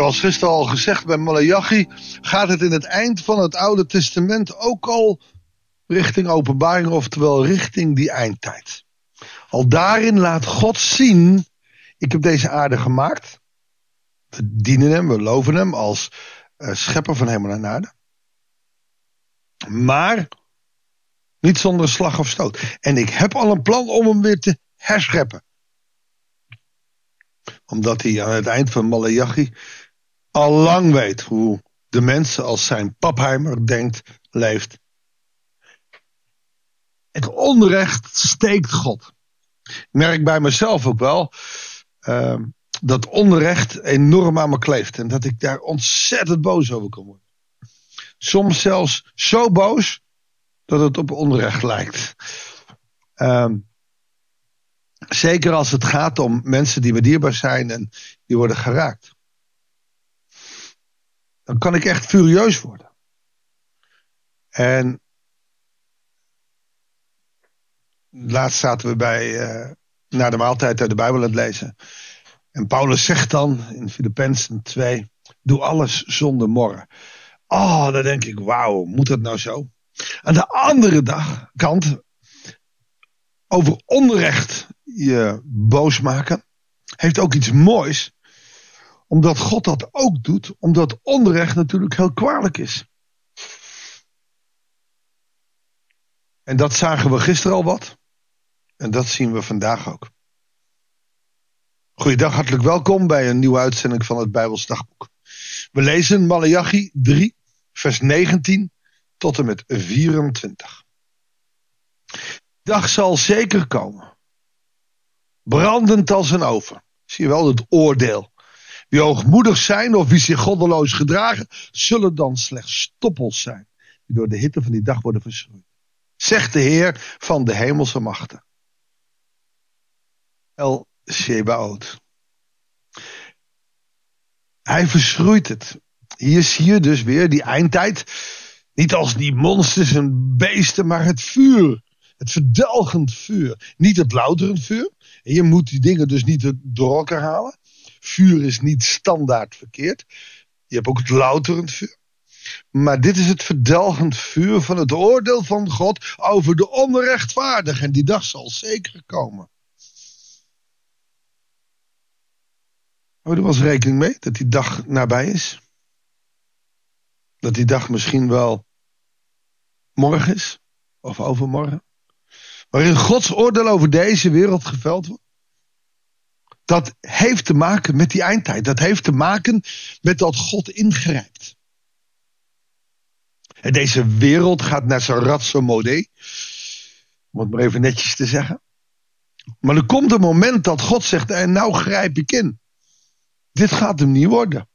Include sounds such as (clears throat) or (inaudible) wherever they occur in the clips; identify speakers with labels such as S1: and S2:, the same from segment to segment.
S1: Zoals gisteren al gezegd bij Malachi gaat het in het eind van het Oude Testament ook al richting openbaring, oftewel richting die eindtijd. Al daarin laat God zien, ik heb deze aarde gemaakt. We dienen hem, we loven hem als uh, schepper van hemel en aarde. Maar niet zonder slag of stoot. En ik heb al een plan om hem weer te herscheppen. Omdat hij aan het eind van Malachi al lang weet hoe de mensen als zijn papheimer denkt, leeft. Het onrecht steekt God. Ik merk bij mezelf ook wel uh, dat onrecht enorm aan me kleeft. En dat ik daar ontzettend boos over kan worden. Soms zelfs zo boos dat het op onrecht lijkt. Uh, zeker als het gaat om mensen die me dierbaar zijn en die worden geraakt dan kan ik echt furieus worden. En laatst zaten we bij, uh, na de maaltijd uit de Bijbel aan het lezen. En Paulus zegt dan in Filippenzen 2, doe alles zonder morren. Oh, dan denk ik, wauw, moet dat nou zo? Aan de andere dag, kant, over onrecht je boos maken, heeft ook iets moois omdat God dat ook doet, omdat onrecht natuurlijk heel kwalijk is. En dat zagen we gisteren al wat. En dat zien we vandaag ook. Goeiedag, hartelijk welkom bij een nieuwe uitzending van het Bijbels Dagboek. We lezen Malachi 3, vers 19 tot en met 24. Dag zal zeker komen, brandend als een oven. Zie je wel het oordeel wie hoogmoedig zijn of wie zich goddeloos gedragen, zullen dan slechts stoppels zijn, die door de hitte van die dag worden verschroeid. Zegt de Heer van de hemelse machten. El Shebaot. Hij verschroeit het. Hier zie je dus weer die eindtijd. Niet als die monsters en beesten, maar het vuur. Het verdelgend vuur. Niet het louterend vuur. En je moet die dingen dus niet door elkaar halen. Vuur is niet standaard verkeerd. Je hebt ook het louterend vuur. Maar dit is het verdelgend vuur van het oordeel van God over de onrechtvaardigen. En die dag zal zeker komen. Hou er wel eens rekening mee dat die dag nabij is? Dat die dag misschien wel morgen is, of overmorgen. Waarin Gods oordeel over deze wereld geveld wordt dat heeft te maken met die eindtijd. Dat heeft te maken met dat God ingrijpt. En deze wereld gaat naar zijn ratso mode. Om het maar even netjes te zeggen. Maar er komt een moment dat God zegt, en nou grijp ik in. Dit gaat hem niet worden.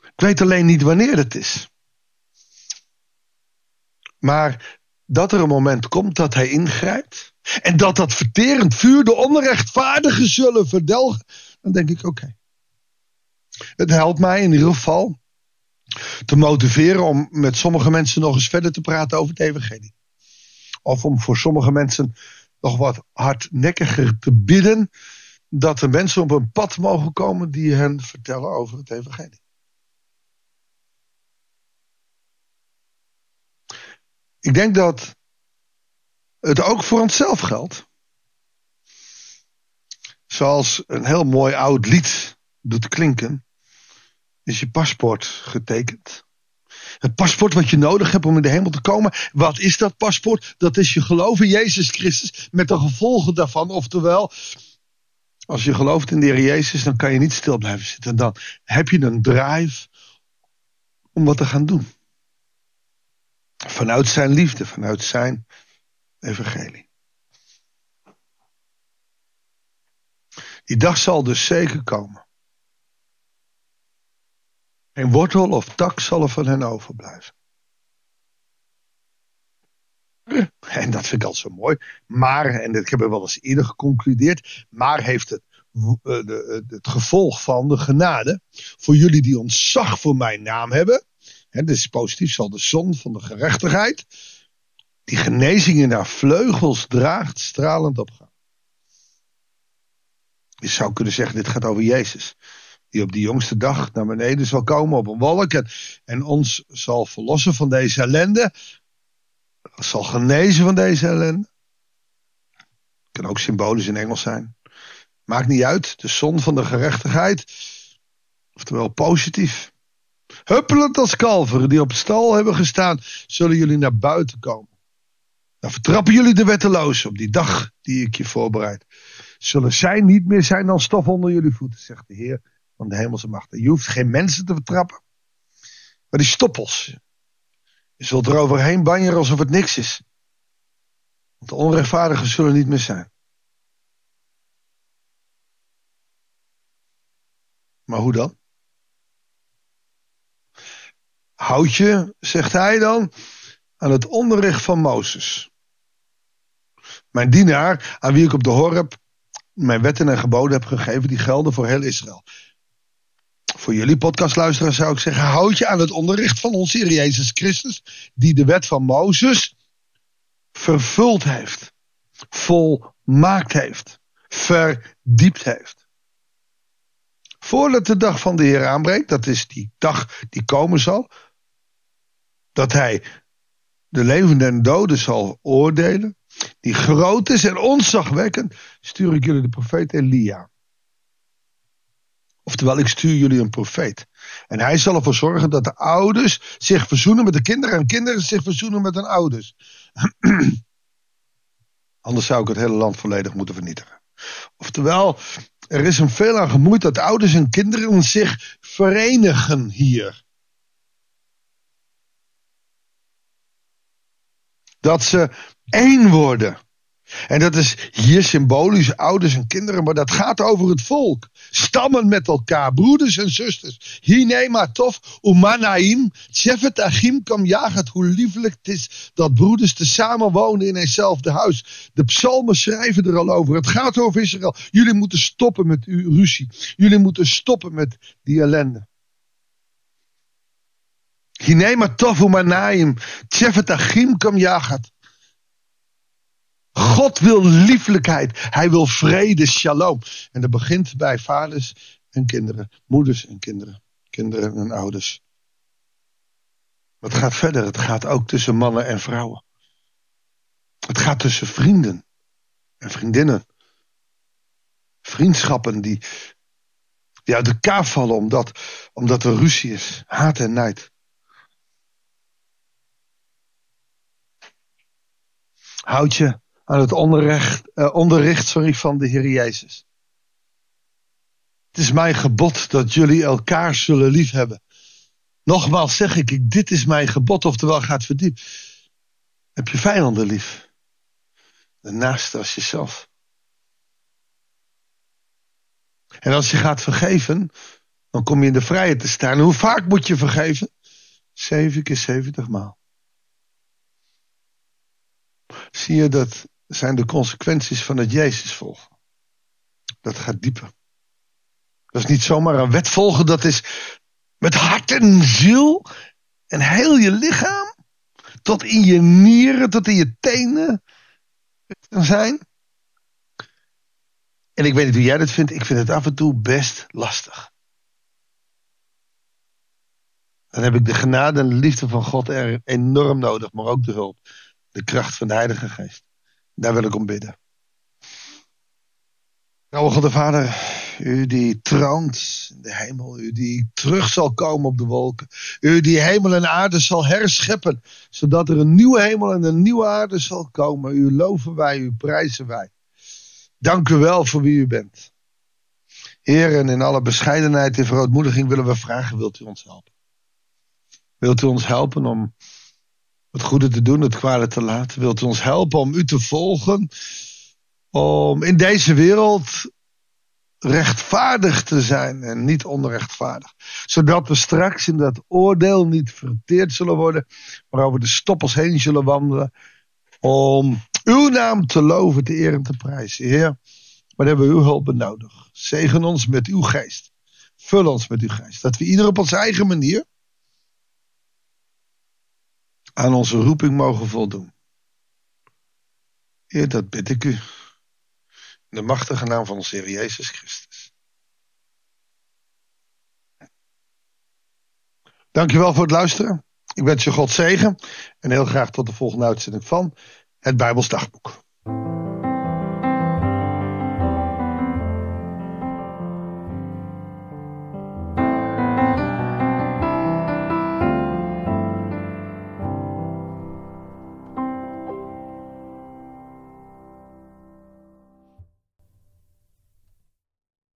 S1: Ik weet alleen niet wanneer het is. Maar dat er een moment komt dat hij ingrijpt. En dat dat verterend vuur de onrechtvaardigen zullen verdelgen. Dan denk ik, oké. Het helpt mij in ieder geval te motiveren om met sommige mensen nog eens verder te praten over het evangelie. Of om voor sommige mensen nog wat hardnekkiger te bidden dat er mensen op een pad mogen komen die hen vertellen over het evangelie. Ik denk dat het ook voor onszelf geldt. Zoals een heel mooi oud lied doet klinken, is je paspoort getekend. Het paspoort wat je nodig hebt om in de hemel te komen. Wat is dat paspoort? Dat is je geloof in Jezus Christus met de gevolgen daarvan. Oftewel, als je gelooft in de Heer Jezus, dan kan je niet stil blijven zitten. Dan heb je een drive om wat te gaan doen. Vanuit zijn liefde, vanuit zijn evangelie. Die dag zal dus zeker komen. Geen wortel of tak zal er van hen overblijven. En dat vind ik al zo mooi. Maar, en ik heb er wel eens eerder geconcludeerd, maar heeft het, eh, het gevolg van de genade voor jullie die ontzag voor mijn naam hebben. En dit is positief, zal de zon van de gerechtigheid die genezingen naar vleugels draagt, stralend opgaan. Je zou kunnen zeggen, dit gaat over Jezus. Die op die jongste dag naar beneden zal komen op een wolk. En, en ons zal verlossen van deze ellende. Zal genezen van deze ellende. Kan ook symbolisch in Engels zijn. Maakt niet uit. De zon van de gerechtigheid. Oftewel positief. Huppelend als kalveren die op stal hebben gestaan, zullen jullie naar buiten komen. Dan vertrappen jullie de wetteloos op die dag die ik je voorbereid. Zullen zij niet meer zijn dan stof onder jullie voeten, zegt de Heer van de hemelse machten. Je hoeft geen mensen te vertrappen, maar die stoppels. Je zult er overheen banjeren alsof het niks is. Want de onrechtvaardigen zullen niet meer zijn. Maar hoe dan? Houd je, zegt hij dan, aan het onderricht van Mozes. Mijn dienaar, aan wie ik op de Horeb mijn wetten en geboden heb gegeven, die gelden voor heel Israël. Voor jullie podcastluisteraars zou ik zeggen, houd je aan het onderricht van onze Heer Jezus Christus, die de wet van Mozes vervuld heeft, volmaakt heeft, verdiept heeft. Voordat de dag van de Heer aanbreekt, dat is die dag die komen zal, dat hij de levenden en doden zal oordelen, die groot is en onzagwekkend, stuur ik jullie de profeet Elia. Oftewel, ik stuur jullie een profeet. En hij zal ervoor zorgen dat de ouders zich verzoenen met de kinderen en kinderen zich verzoenen met hun ouders. (clears throat) Anders zou ik het hele land volledig moeten vernietigen. Oftewel, er is een veel aan gemoeid dat ouders en kinderen zich verenigen hier. Dat ze één worden. En dat is hier symbolisch ouders en kinderen, maar dat gaat over het volk. Stammen met elkaar, broeders en zusters. Hinema tof, umanaim, tjefet achim kam jagat. Hoe lieflijk het is dat broeders te samen wonen in eenzelfde huis. De psalmen schrijven er al over. Het gaat over Israël. Jullie moeten stoppen met uw ruzie. Jullie moeten stoppen met die ellende. Hinema tof, umanaim, tjefet achim kam jagat. God wil lieflijkheid. Hij wil vrede, shalom. En dat begint bij vaders en kinderen, moeders en kinderen, kinderen en ouders. Maar het gaat verder. Het gaat ook tussen mannen en vrouwen. Het gaat tussen vrienden en vriendinnen. Vriendschappen die, die uit elkaar vallen omdat, omdat er ruzie is, haat en nijd. Houd je aan het onderricht, uh, onderricht sorry, van de Heer Jezus. Het is mijn gebod dat jullie elkaar zullen liefhebben. Nogmaals zeg ik, dit is mijn gebod, oftewel gaat verdiep. Heb je vijanden lief. Daarnaast als jezelf. En als je gaat vergeven, dan kom je in de vrijheid te staan. hoe vaak moet je vergeven? Zeven keer zeventig maal. Zie je dat zijn de consequenties van het Jezus volgen. Dat gaat dieper. Dat is niet zomaar een wet volgen, dat is met hart en ziel en heel je lichaam, tot in je nieren, tot in je tenen zijn. En ik weet niet hoe jij dat vindt, ik vind het af en toe best lastig. Dan heb ik de genade en de liefde van God enorm nodig, maar ook de hulp, de kracht van de Heilige Geest. Daar wil ik om bidden. Nou, God de Vader, u die troont in de hemel, u die terug zal komen op de wolken, u die hemel en aarde zal herscheppen, zodat er een nieuwe hemel en een nieuwe aarde zal komen. U loven wij, u prijzen wij. Dank u wel voor wie u bent. Heer, en in alle bescheidenheid en verootmoediging willen we vragen, wilt u ons helpen? Wilt u ons helpen om het goede te doen, het kwade te laten. Wilt u ons helpen om u te volgen? Om in deze wereld rechtvaardig te zijn en niet onrechtvaardig. Zodat we straks in dat oordeel niet verteerd zullen worden, maar over de stoppels heen zullen wandelen. Om uw naam te loven, te eren, te prijzen. Heer, maar hebben we uw hulp nodig. Zegen ons met uw geest. Vul ons met uw geest. Dat we ieder op onze eigen manier aan onze roeping mogen voldoen. Heer, dat bid ik u. de machtige naam van onze Heer Jezus Christus. Dankjewel voor het luisteren. Ik wens je God zegen en heel graag tot de volgende uitzending van het Bijbels Dagboek.